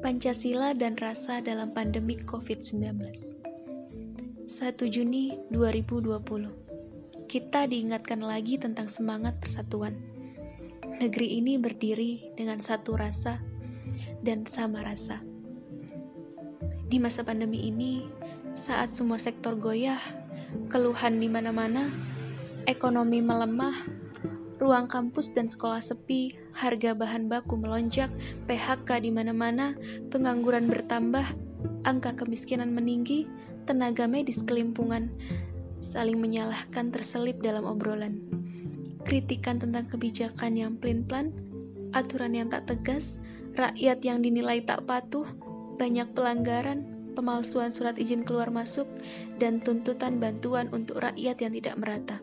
Pancasila dan Rasa dalam Pandemi COVID-19 1 Juni 2020 Kita diingatkan lagi tentang semangat persatuan. Negeri ini berdiri dengan satu rasa dan sama rasa. Di masa pandemi ini, saat semua sektor goyah, keluhan di mana-mana, ekonomi melemah, ruang kampus dan sekolah sepi, harga bahan baku melonjak, PHK di mana-mana, pengangguran bertambah, angka kemiskinan meninggi, tenaga medis kelimpungan, saling menyalahkan terselip dalam obrolan. Kritikan tentang kebijakan yang pelin-pelan, aturan yang tak tegas, rakyat yang dinilai tak patuh, banyak pelanggaran, pemalsuan surat izin keluar masuk, dan tuntutan bantuan untuk rakyat yang tidak merata.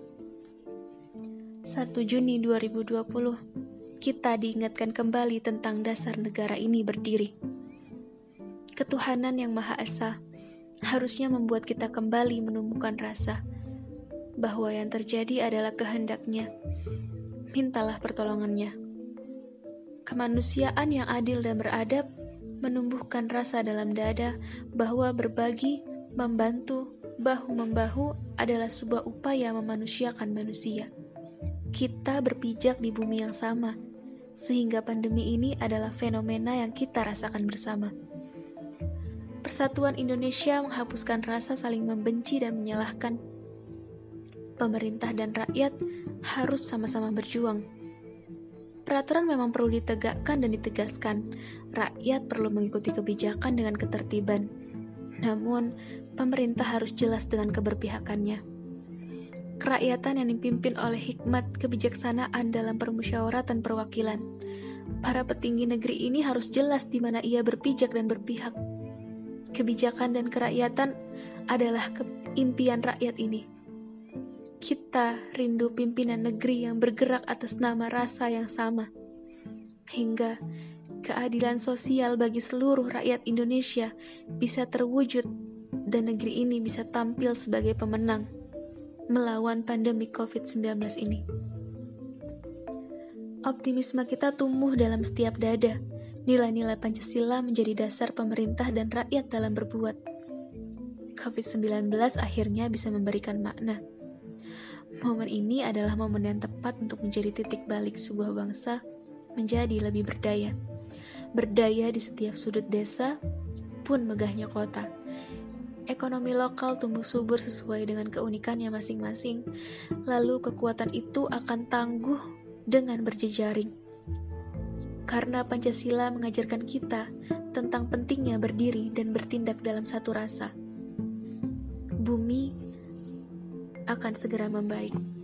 1 Juni 2020 kita diingatkan kembali tentang dasar negara ini berdiri. Ketuhanan yang Maha Esa harusnya membuat kita kembali menumbuhkan rasa bahwa yang terjadi adalah kehendaknya. Mintalah pertolongannya. Kemanusiaan yang adil dan beradab menumbuhkan rasa dalam dada bahwa berbagi, membantu, bahu-membahu adalah sebuah upaya memanusiakan manusia. Kita berpijak di bumi yang sama, sehingga pandemi ini adalah fenomena yang kita rasakan bersama. Persatuan Indonesia menghapuskan rasa saling membenci dan menyalahkan. Pemerintah dan rakyat harus sama-sama berjuang. Peraturan memang perlu ditegakkan dan ditegaskan. Rakyat perlu mengikuti kebijakan dengan ketertiban. Namun, pemerintah harus jelas dengan keberpihakannya kerakyatan yang dipimpin oleh hikmat kebijaksanaan dalam permusyawaratan perwakilan. Para petinggi negeri ini harus jelas di mana ia berpijak dan berpihak. Kebijakan dan kerakyatan adalah impian rakyat ini. Kita rindu pimpinan negeri yang bergerak atas nama rasa yang sama, hingga keadilan sosial bagi seluruh rakyat Indonesia bisa terwujud dan negeri ini bisa tampil sebagai pemenang melawan pandemi COVID-19 ini. Optimisme kita tumbuh dalam setiap dada. Nilai-nilai Pancasila menjadi dasar pemerintah dan rakyat dalam berbuat. COVID-19 akhirnya bisa memberikan makna. Momen ini adalah momen yang tepat untuk menjadi titik balik sebuah bangsa menjadi lebih berdaya. Berdaya di setiap sudut desa, pun megahnya kota ekonomi lokal tumbuh subur sesuai dengan keunikannya masing-masing, lalu kekuatan itu akan tangguh dengan berjejaring. Karena Pancasila mengajarkan kita tentang pentingnya berdiri dan bertindak dalam satu rasa. Bumi akan segera membaik.